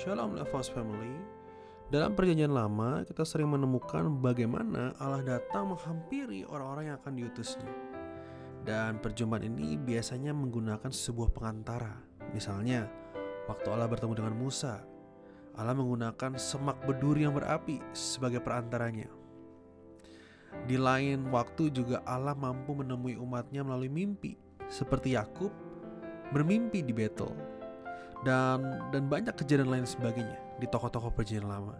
Shalom Levos Family. Dalam perjanjian lama kita sering menemukan bagaimana Allah datang menghampiri orang-orang yang akan diutusnya. Dan perjumpaan ini biasanya menggunakan sebuah pengantara. Misalnya waktu Allah bertemu dengan Musa Allah menggunakan semak berduri yang berapi sebagai perantaranya. Di lain waktu juga Allah mampu menemui umatnya melalui mimpi Seperti Yakub bermimpi di Betel dan dan banyak kejadian lain sebagainya di tokoh-tokoh perjanjian lama.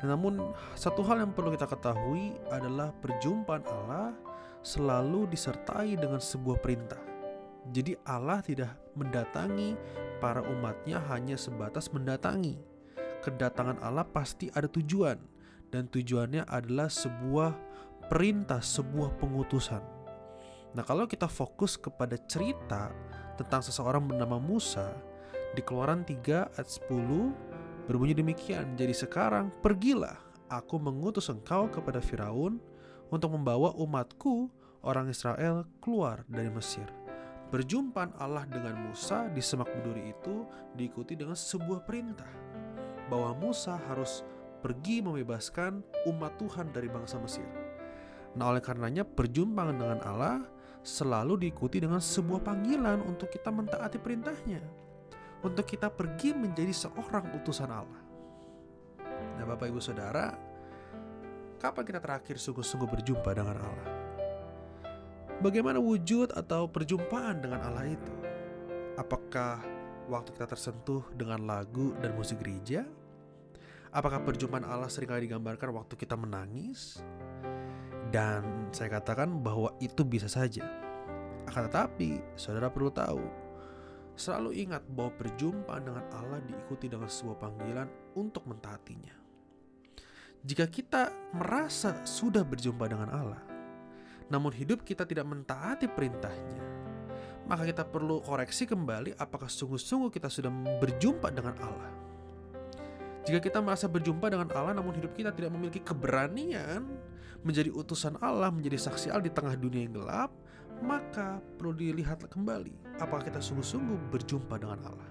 namun satu hal yang perlu kita ketahui adalah perjumpaan Allah selalu disertai dengan sebuah perintah. Jadi Allah tidak mendatangi para umatnya hanya sebatas mendatangi. Kedatangan Allah pasti ada tujuan dan tujuannya adalah sebuah perintah, sebuah pengutusan. Nah, kalau kita fokus kepada cerita tentang seseorang bernama Musa, di Keluaran 3 ayat 10 berbunyi demikian. Jadi sekarang pergilah, aku mengutus engkau kepada Firaun untuk membawa umatku orang Israel keluar dari Mesir. Perjumpaan Allah dengan Musa di semak berduri itu diikuti dengan sebuah perintah bahwa Musa harus pergi membebaskan umat Tuhan dari bangsa Mesir. Nah, oleh karenanya perjumpaan dengan Allah selalu diikuti dengan sebuah panggilan untuk kita mentaati perintahnya untuk kita pergi menjadi seorang utusan Allah. Nah, Bapak Ibu Saudara, kapan kita terakhir sungguh-sungguh berjumpa dengan Allah? Bagaimana wujud atau perjumpaan dengan Allah itu? Apakah waktu kita tersentuh dengan lagu dan musik gereja? Apakah perjumpaan Allah sering kali digambarkan waktu kita menangis? Dan saya katakan bahwa itu bisa saja. Akan tetapi, saudara perlu tahu Selalu ingat bahwa perjumpaan dengan Allah diikuti dengan sebuah panggilan untuk mentaatinya. Jika kita merasa sudah berjumpa dengan Allah, namun hidup kita tidak mentaati perintahnya, maka kita perlu koreksi kembali apakah sungguh-sungguh kita sudah berjumpa dengan Allah. Jika kita merasa berjumpa dengan Allah namun hidup kita tidak memiliki keberanian menjadi utusan Allah, menjadi saksi Allah di tengah dunia yang gelap, maka perlu dilihat kembali apakah kita sungguh-sungguh berjumpa dengan Allah.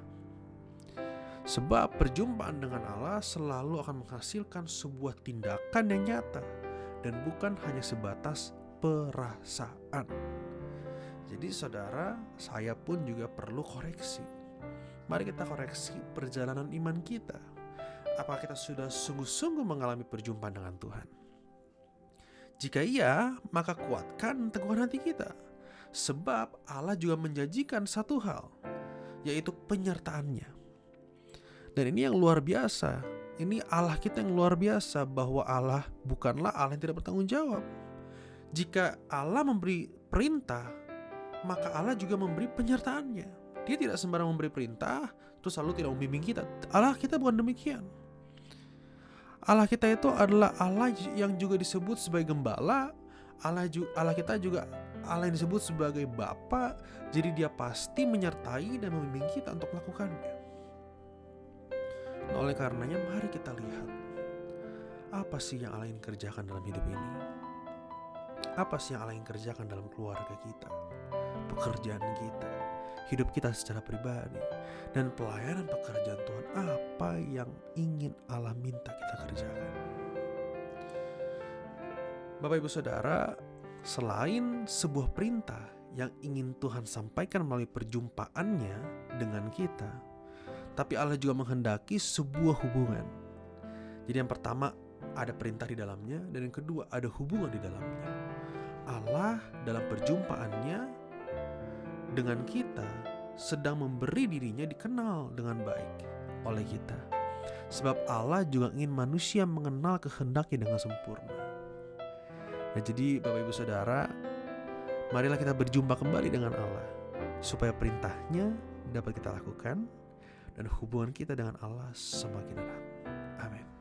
Sebab perjumpaan dengan Allah selalu akan menghasilkan sebuah tindakan yang nyata dan bukan hanya sebatas perasaan. Jadi saudara, saya pun juga perlu koreksi. Mari kita koreksi perjalanan iman kita. Apakah kita sudah sungguh-sungguh mengalami perjumpaan dengan Tuhan? Jika iya, maka kuatkan teguhan hati kita Sebab Allah juga menjanjikan satu hal, yaitu penyertaannya. Dan ini yang luar biasa. Ini Allah kita yang luar biasa bahwa Allah bukanlah Allah yang tidak bertanggung jawab. Jika Allah memberi perintah, maka Allah juga memberi penyertaannya. Dia tidak sembarang memberi perintah, terus lalu tidak membimbing kita. Allah kita bukan demikian. Allah kita itu adalah Allah yang juga disebut sebagai gembala, Allah Allah kita juga Allah yang disebut sebagai Bapa, jadi dia pasti menyertai dan membimbing kita untuk melakukannya. Nah, oleh karenanya mari kita lihat apa sih yang Allah ingin kerjakan dalam hidup ini? Apa sih yang Allah ingin kerjakan dalam keluarga kita, pekerjaan kita, hidup kita secara pribadi, dan pelayanan pekerjaan Tuhan apa yang ingin Allah minta kita kerjakan? Bapak Ibu Saudara, selain sebuah perintah yang ingin Tuhan sampaikan melalui perjumpaannya dengan kita, tapi Allah juga menghendaki sebuah hubungan. Jadi yang pertama ada perintah di dalamnya dan yang kedua ada hubungan di dalamnya. Allah dalam perjumpaannya dengan kita sedang memberi dirinya dikenal dengan baik oleh kita. Sebab Allah juga ingin manusia mengenal kehendaknya dengan sempurna. Nah jadi Bapak Ibu Saudara Marilah kita berjumpa kembali dengan Allah Supaya perintahnya dapat kita lakukan Dan hubungan kita dengan Allah semakin erat. Amin